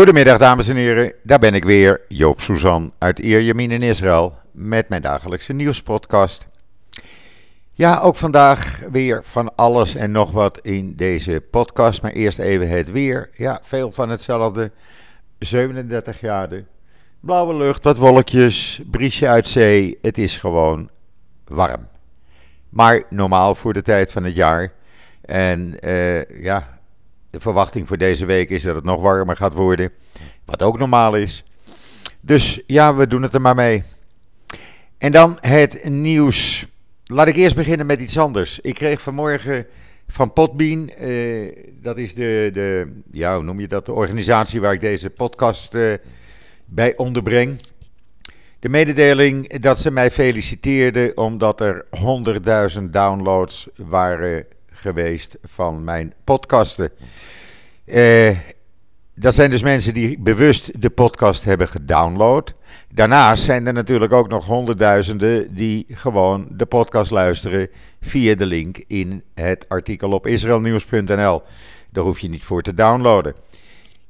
Goedemiddag dames en heren, daar ben ik weer, Joop Suzan uit Ierjemien in Israël met mijn dagelijkse nieuwspodcast. Ja, ook vandaag weer van alles en nog wat in deze podcast, maar eerst even het weer. Ja, veel van hetzelfde, 37 graden, blauwe lucht, wat wolkjes, briesje uit zee, het is gewoon warm. Maar normaal voor de tijd van het jaar. En uh, ja, de verwachting voor deze week is dat het nog warmer gaat worden. Wat ook normaal is. Dus ja, we doen het er maar mee. En dan het nieuws. Laat ik eerst beginnen met iets anders. Ik kreeg vanmorgen van Potbean, eh, dat is de, de, ja, noem je dat, de organisatie waar ik deze podcast eh, bij onderbreng. De mededeling dat ze mij feliciteerden omdat er 100.000 downloads waren geweest van mijn podcasten. Uh, dat zijn dus mensen die bewust de podcast hebben gedownload. Daarnaast zijn er natuurlijk ook nog honderdduizenden die gewoon de podcast luisteren via de link in het artikel op israelnieuws.nl. Daar hoef je niet voor te downloaden.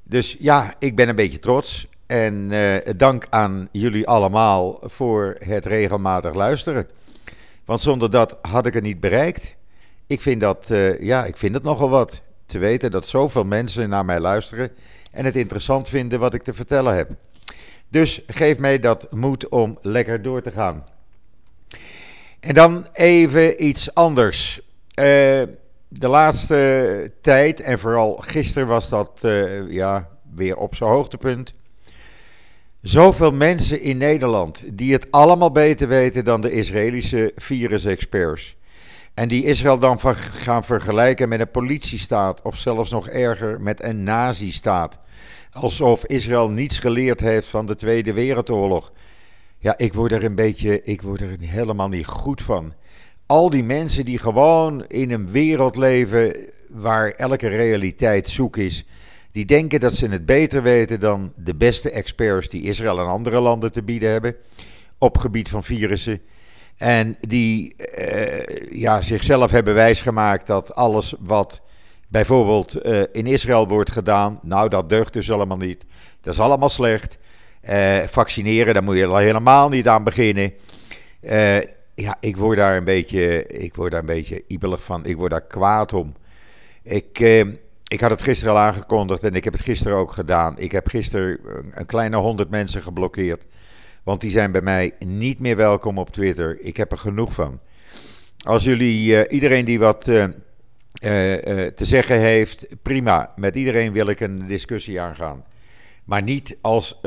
Dus ja, ik ben een beetje trots. En uh, dank aan jullie allemaal voor het regelmatig luisteren. Want zonder dat had ik het niet bereikt. Ik vind dat, uh, ja, ik vind het nogal wat te weten dat zoveel mensen naar mij luisteren en het interessant vinden wat ik te vertellen heb. Dus geef mij dat moed om lekker door te gaan. En dan even iets anders. Uh, de laatste tijd, en vooral gisteren was dat uh, ja, weer op zijn hoogtepunt. Zoveel mensen in Nederland die het allemaal beter weten dan de Israëlische virusexperts. En die Israël dan gaan vergelijken met een politiestaat of zelfs nog erger met een nazistaat. Alsof Israël niets geleerd heeft van de Tweede Wereldoorlog. Ja, ik word er een beetje, ik word er helemaal niet goed van. Al die mensen die gewoon in een wereld leven waar elke realiteit zoek is, die denken dat ze het beter weten dan de beste experts die Israël en andere landen te bieden hebben op gebied van virussen. En die uh, ja, zichzelf hebben wijsgemaakt dat alles wat bijvoorbeeld uh, in Israël wordt gedaan, nou dat deugt dus allemaal niet. Dat is allemaal slecht. Uh, vaccineren, daar moet je helemaal niet aan beginnen. ja, ik word daar een beetje, ik word daar een beetje ibelig van. Ik word daar kwaad om. Ik, ik had het gisteren al aangekondigd en ik heb het gisteren ook gedaan. Ik heb gisteren een kleine honderd mensen geblokkeerd want die zijn bij mij niet meer welkom op Twitter. Ik heb er genoeg van. Als jullie, uh, iedereen die wat uh, uh, te zeggen heeft, prima. Met iedereen wil ik een discussie aangaan. Maar niet als,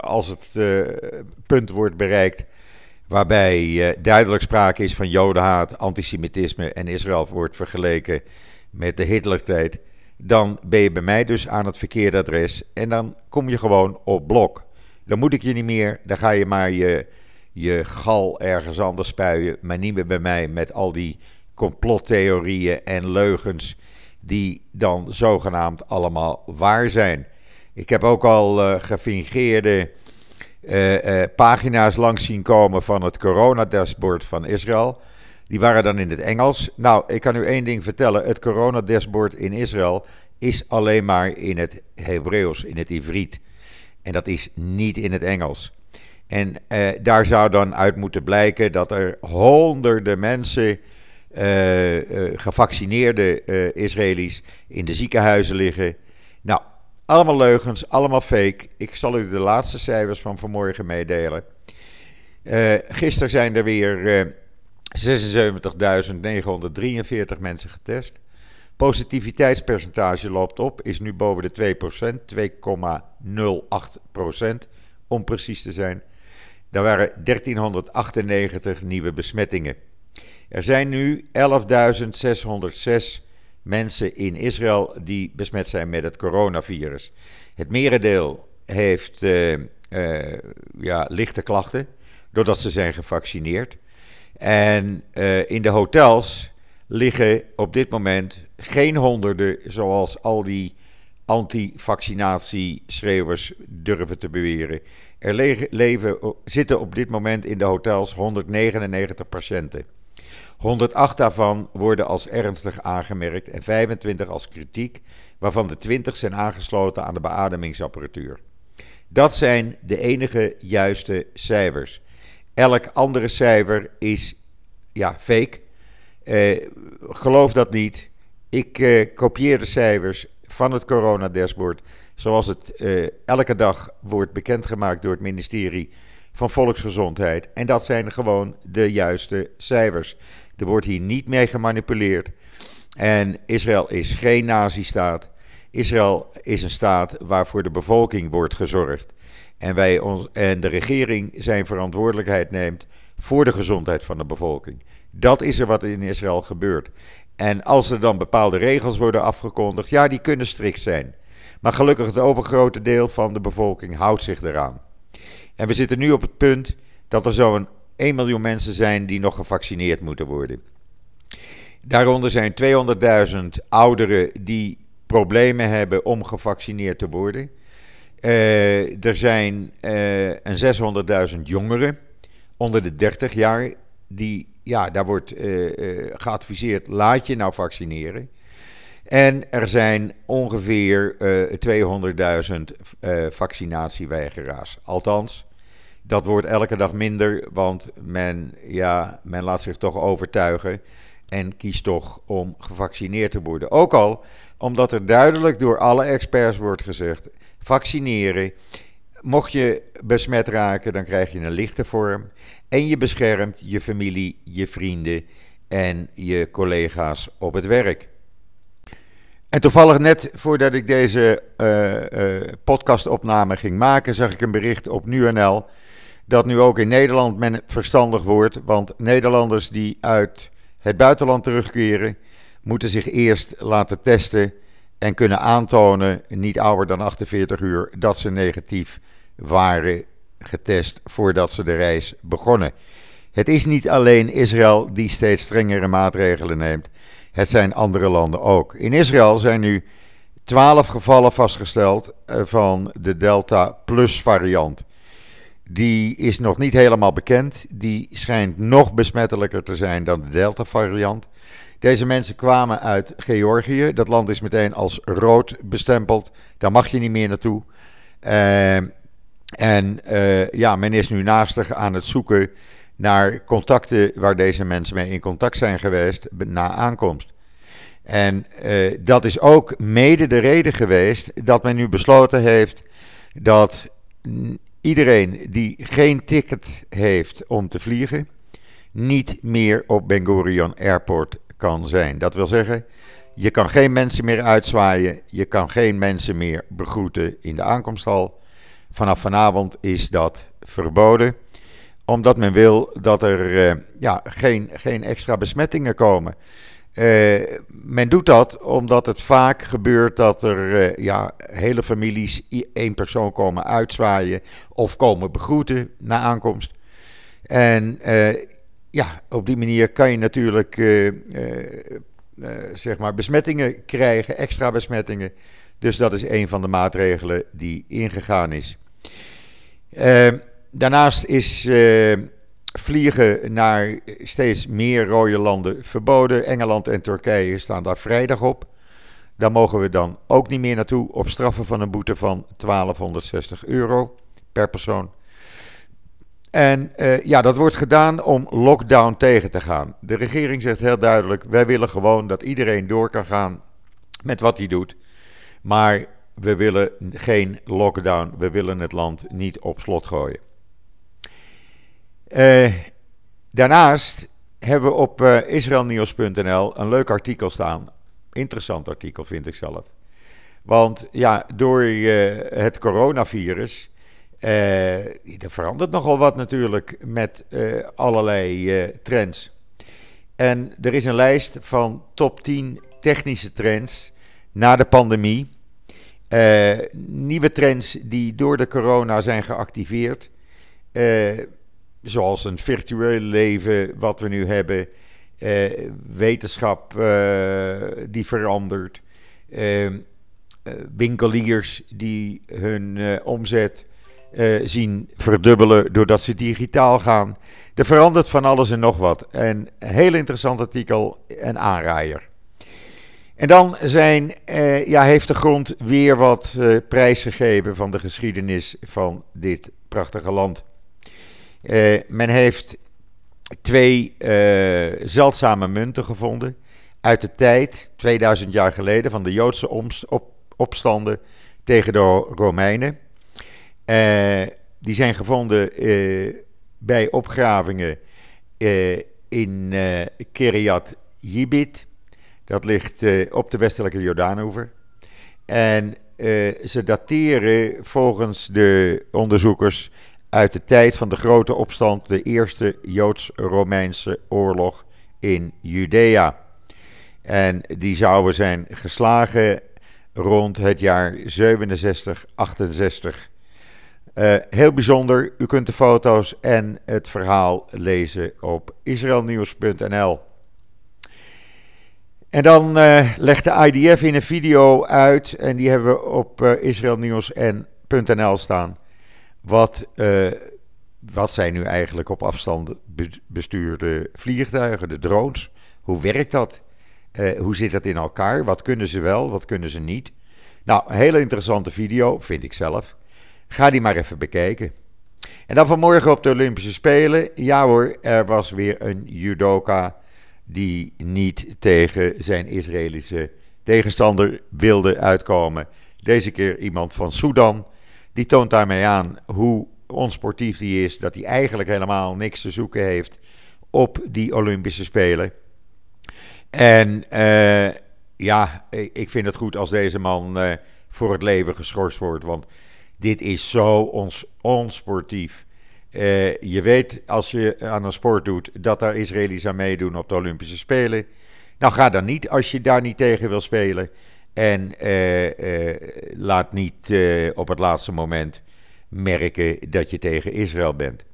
als het punt wordt bereikt waarbij duidelijk sprake is van jodenhaat, antisemitisme en Israël wordt vergeleken met de Hitlertijd. Dan ben je bij mij dus aan het verkeerde adres en dan kom je gewoon op blok. Dan moet ik je niet meer. Dan ga je maar je, je gal ergens anders spuien. Maar niet meer bij mij met al die complottheorieën en leugens. Die dan zogenaamd allemaal waar zijn. Ik heb ook al uh, gefingeerde uh, uh, pagina's langs zien komen van het coronadashboard van Israël. Die waren dan in het Engels. Nou, ik kan u één ding vertellen. Het coronadashboard in Israël is alleen maar in het Hebreeuws, in het Ivriet. En dat is niet in het Engels. En uh, daar zou dan uit moeten blijken dat er honderden mensen, uh, uh, gevaccineerde Israëli's, in de ziekenhuizen liggen. Nou, allemaal leugens, allemaal fake. Ik zal u de laatste cijfers van vanmorgen meedelen. gisteren zijn er weer 76.943 mensen getest. Positiviteitspercentage loopt op, is nu boven de 2%, 2,08% om precies te zijn. Er waren 1398 nieuwe besmettingen. Er zijn nu 11.606 mensen in Israël die besmet zijn met het coronavirus. Het merendeel heeft uh, uh, ja, lichte klachten, doordat ze zijn gevaccineerd. En uh, in de hotels liggen op dit moment geen honderden, zoals al die anti-vaccinatie-schreeuwers durven te beweren. Er leven, zitten op dit moment in de hotels 199 patiënten. 108 daarvan worden als ernstig aangemerkt en 25 als kritiek, waarvan de 20 zijn aangesloten aan de beademingsapparatuur. Dat zijn de enige juiste cijfers. Elk andere cijfer is ja, fake. Uh, geloof dat niet. Ik uh, kopieer de cijfers van het coronadashboard zoals het uh, elke dag wordt bekendgemaakt door het ministerie van Volksgezondheid. En dat zijn gewoon de juiste cijfers. Er wordt hier niet mee gemanipuleerd. En Israël is geen nazistaat. Israël is een staat waarvoor de bevolking wordt gezorgd. En, wij en de regering zijn verantwoordelijkheid neemt voor de gezondheid van de bevolking. Dat is er wat in Israël gebeurt. En als er dan bepaalde regels worden afgekondigd, ja, die kunnen strikt zijn. Maar gelukkig het overgrote deel van de bevolking houdt zich eraan. En we zitten nu op het punt dat er zo'n 1 miljoen mensen zijn die nog gevaccineerd moeten worden. Daaronder zijn 200.000 ouderen die problemen hebben om gevaccineerd te worden. Uh, er zijn uh, een 600.000 jongeren onder de 30 jaar. Die, ja, daar wordt uh, geadviseerd: laat je nou vaccineren. En er zijn ongeveer 200.000 vaccinatieweigeraars. Althans, dat wordt elke dag minder, want men, ja, men laat zich toch overtuigen en kiest toch om gevaccineerd te worden. Ook al omdat er duidelijk door alle experts wordt gezegd: vaccineren. Mocht je besmet raken, dan krijg je een lichte vorm. En je beschermt je familie, je vrienden en je collega's op het werk. En toevallig net voordat ik deze uh, uh, podcastopname ging maken, zag ik een bericht op NuNL dat nu ook in Nederland men verstandig wordt. Want Nederlanders die uit het buitenland terugkeren, moeten zich eerst laten testen en kunnen aantonen, niet ouder dan 48 uur, dat ze negatief waren getest voordat ze de reis begonnen. Het is niet alleen Israël die steeds strengere maatregelen neemt. Het zijn andere landen ook. In Israël zijn nu 12 gevallen vastgesteld eh, van de Delta Plus variant. Die is nog niet helemaal bekend. Die schijnt nog besmettelijker te zijn dan de Delta variant. Deze mensen kwamen uit Georgië. Dat land is meteen als rood bestempeld. Daar mag je niet meer naartoe. Uh, en uh, ja, men is nu naastig aan het zoeken naar contacten waar deze mensen mee in contact zijn geweest na aankomst. En uh, dat is ook mede de reden geweest dat men nu besloten heeft dat iedereen die geen ticket heeft om te vliegen, niet meer op Ben Airport kan zijn. Dat wil zeggen, je kan geen mensen meer uitzwaaien, je kan geen mensen meer begroeten in de aankomsthal. Vanaf vanavond is dat verboden, omdat men wil dat er uh, ja, geen, geen extra besmettingen komen. Uh, men doet dat omdat het vaak gebeurt dat er uh, ja, hele families één persoon komen uitzwaaien of komen begroeten na aankomst. En ja, op die manier kan je natuurlijk zeg maar besmettingen krijgen, extra besmettingen. Dus dat is een van de maatregelen die ingegaan is. Daarnaast is vliegen naar steeds meer rode landen verboden. Engeland en Turkije staan daar vrijdag op. Daar mogen we dan ook niet meer naartoe op straffen van een boete van 1260 euro per persoon. En uh, ja, dat wordt gedaan om lockdown tegen te gaan. De regering zegt heel duidelijk: wij willen gewoon dat iedereen door kan gaan met wat hij doet. Maar we willen geen lockdown. We willen het land niet op slot gooien. Uh, daarnaast hebben we op uh, israelnieuws.nl een leuk artikel staan. Interessant artikel vind ik zelf. Want ja, door het coronavirus er verandert nogal wat natuurlijk met allerlei trends. En er is een lijst van top 10 technische trends na de pandemie. Nieuwe trends die door de corona zijn geactiveerd. zoals een virtueel leven wat we nu hebben. wetenschap die verandert. winkeliers die hun omzet zien verdubbelen doordat ze digitaal gaan. Er verandert van alles en nog wat. Een heel interessant artikel en aanraaier. En dan zijn, eh, ja, heeft de grond weer wat uh, prijs gegeven van de geschiedenis van dit prachtige land. Uh, men heeft twee zeldzame munten gevonden uit de tijd, 2000 jaar geleden, van de Joodse op, opstanden tegen de Romeinen. die zijn gevonden bij opgravingen in Kiryat Yibit. Dat ligt uh, op de westelijke Jordaanoever. En uh, ze dateren volgens de onderzoekers uit de tijd van de grote opstand, de eerste Joods-Romeinse oorlog in Judea. En die zouden zijn geslagen rond het jaar 67, 68. Uh, heel bijzonder, u kunt de foto's en het verhaal lezen op israelnieuws.nl. En dan uh, legt de IDF in een video uit, en die hebben we op uh, israelnieuws.nl staan, wat, uh, wat zijn nu eigenlijk op afstand bestuurde vliegtuigen, de drones. Hoe werkt dat? hoe zit dat in elkaar? Wat kunnen ze wel, wat kunnen ze niet? Nou, een hele interessante video, vind ik zelf. Ga die maar even bekijken. En dan vanmorgen op de Olympische Spelen. Ja hoor, er was weer een judoka die niet tegen zijn Israëlische tegenstander wilde uitkomen. Deze keer iemand van Sudan. Die toont daarmee aan hoe onsportief die is. Dat hij eigenlijk helemaal niks te zoeken heeft op die Olympische Spelen. En uh, ja, ik vind het goed als deze man uh, voor het leven geschorst wordt. Want dit is zo ons, onsportief. Uh, je weet als je aan een sport doet dat daar Israëli's aan meedoen op de Olympische Spelen. Nou, ga dan niet als je daar niet tegen wil spelen. En uh, uh, laat niet op het laatste moment merken dat je tegen Israël bent.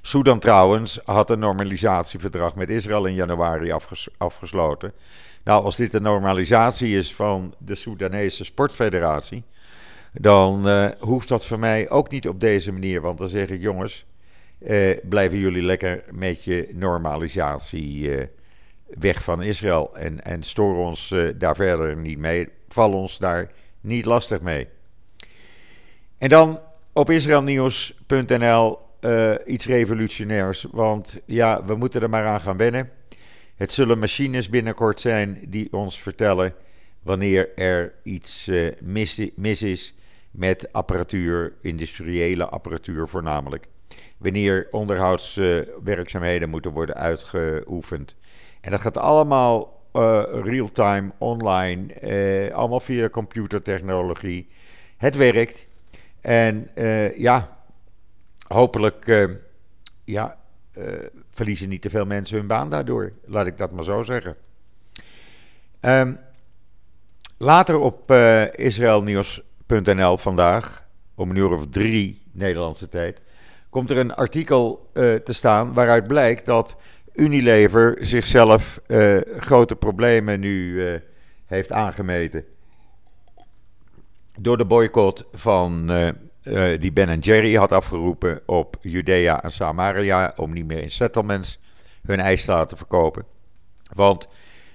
Sudan trouwens had een normalisatieverdrag met Israël in januari afges afgesloten. Nou, als dit een normalisatie is van de Soedanese Sportfederatie, dan hoeft dat voor mij ook niet op deze manier. Want dan zeg ik, jongens, uh, blijven jullie lekker met je normalisatie uh, weg van Israël. En, en storen ons uh, daar verder niet mee. Val ons daar niet lastig mee. En dan op israelnieuws.nl iets revolutionairs. Want ja, we moeten er maar aan gaan wennen. Het zullen machines binnenkort zijn die ons vertellen wanneer er iets mis, mis is met apparatuur, industriële apparatuur voornamelijk wanneer onderhoudswerkzaamheden moeten worden uitgeoefend. En dat gaat allemaal uh, real-time, online, uh, allemaal via computertechnologie. Het werkt. En uh, ja, hopelijk ja, verliezen niet te veel mensen hun baan daardoor. Laat ik dat maar zo zeggen. Um, later op vandaag, om een uur of drie Nederlandse tijd, komt er een artikel uh, te staan waaruit blijkt dat Unilever zichzelf uh, grote problemen nu uh, heeft aangemeten. Door de boycott van die Ben Jerry had afgeroepen op Judea en Samaria om niet meer in settlements hun ijs te laten verkopen. Want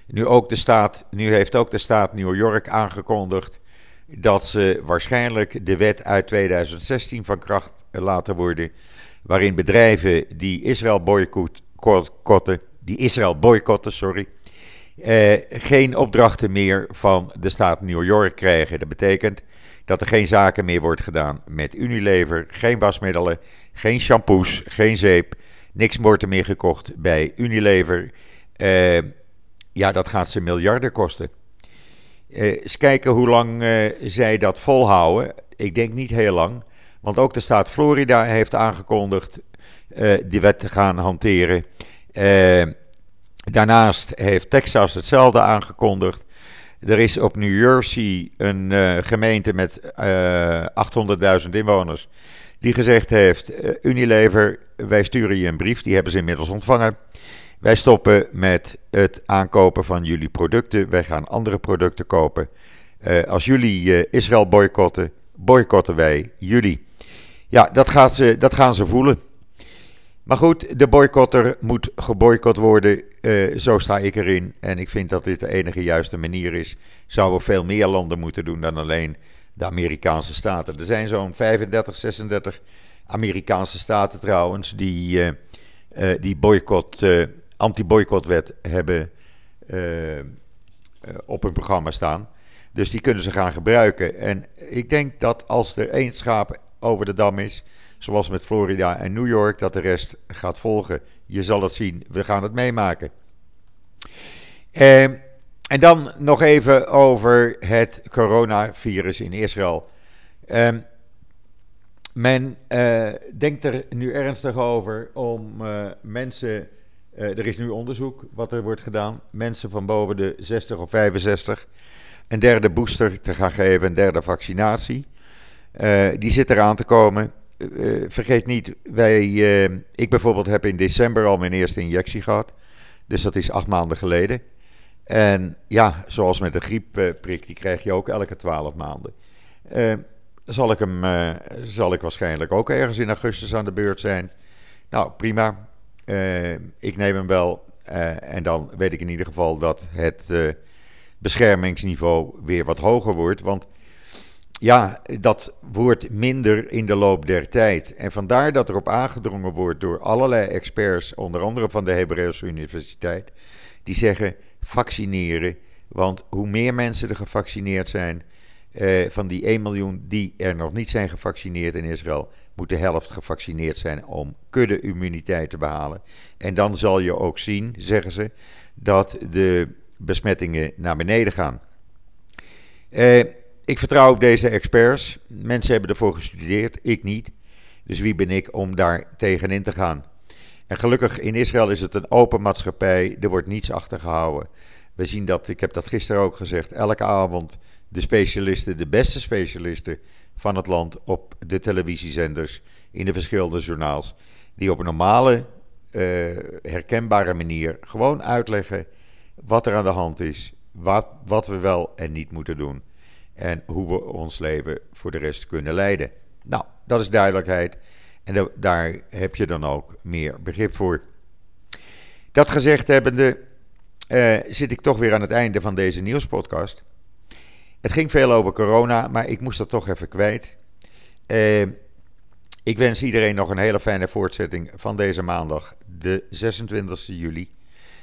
nu, ook de staat, nu heeft ook de staat New York aangekondigd dat ze waarschijnlijk de wet uit 2016 van kracht laten worden waarin bedrijven die Israël boycotten, die Israël boycotten, sorry, eh, geen opdrachten meer van de staat New York krijgen. Dat betekent dat er geen zaken meer wordt gedaan met Unilever, geen wasmiddelen, geen shampoos, geen zeep, niks wordt er meer gekocht bij Unilever. Eh, ja, dat gaat ze miljarden kosten. Uh, eens kijken hoe lang uh, zij dat volhouden. Ik denk niet heel lang. Want ook de staat Florida heeft aangekondigd uh, die wet te gaan hanteren. Daarnaast heeft Texas hetzelfde aangekondigd. Er is op New Jersey een gemeente met 800.000 inwoners die gezegd heeft: Unilever, wij sturen je een brief, die hebben ze inmiddels ontvangen. Wij stoppen met het aankopen van jullie producten. Wij gaan andere producten kopen. als jullie Israël boycotten, boycotten wij jullie. ja, dat, gaat ze, dat gaan ze voelen. Maar goed, de boycotter moet geboycott worden. Uh, zo sta ik erin. En ik vind dat dit de enige juiste manier is. Zouden veel meer landen moeten doen dan alleen de Amerikaanse staten. Er zijn zo'n 35, 36 Amerikaanse staten trouwens die, uh, uh, die boycott, anti-boycottwet hebben op hun programma staan. Dus die kunnen ze gaan gebruiken. En ik denk dat als er één schaap over de dam is, zoals met Florida en New York, dat de rest gaat volgen. Je zal het zien, we gaan het meemaken. Eh, en dan nog even over het coronavirus in Israël. Eh, men uh, denkt er nu ernstig over om mensen. Uh, er is nu onderzoek wat er wordt gedaan. Mensen van boven de 60 of 65 een derde booster te gaan geven, een derde vaccinatie. die zit eraan te komen. Uh, vergeet niet, wij, ik bijvoorbeeld heb in december al mijn eerste injectie gehad. Dus dat is acht maanden geleden. En ja, zoals met de griepprik, die krijg je ook elke twaalf maanden. Zal ik hem, zal ik waarschijnlijk ook ergens in augustus aan de beurt zijn. Nou, prima. Ik neem hem wel. en dan weet ik in ieder geval dat het beschermingsniveau weer wat hoger wordt. Want ja, dat wordt minder in de loop der tijd. En vandaar dat er op aangedrongen wordt door allerlei experts, onder andere van de Hebreeuwse Universiteit, die zeggen vaccineren. Want hoe meer mensen er gevaccineerd zijn, eh, van die 1 miljoen die er nog niet zijn gevaccineerd in Israël, moet de helft gevaccineerd zijn om kudde-immuniteit te behalen. En dan zal je ook zien, zeggen ze, dat de besmettingen naar beneden gaan. Eh, ik vertrouw op deze experts. Mensen hebben ervoor gestudeerd, ik niet. Dus wie ben ik om daar tegenin te gaan? En gelukkig in Israël is het een open maatschappij. Er wordt niets achtergehouden. We zien dat, ik heb dat gisteren ook gezegd, elke avond de specialisten, de beste specialisten van het land op de televisiezenders, in de verschillende journaals, die op een normale, uh, herkenbare manier gewoon uitleggen wat er aan de hand is, wat, wat we wel en niet moeten doen en hoe we ons leven voor de rest kunnen leiden. Nou, dat is duidelijkheid en daar heb je dan ook meer begrip voor. Dat gezegd hebbende, uh, zit ik toch weer aan het einde van deze nieuwspodcast. Het ging veel over corona, maar ik moest dat toch even kwijt. Uh, ik wens iedereen nog een hele fijne voortzetting van deze maandag, de 26 juli.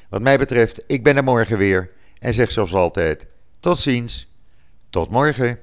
Wat mij betreft, ik ben er morgen weer en zeg zoals altijd: tot ziens. Tot morgen.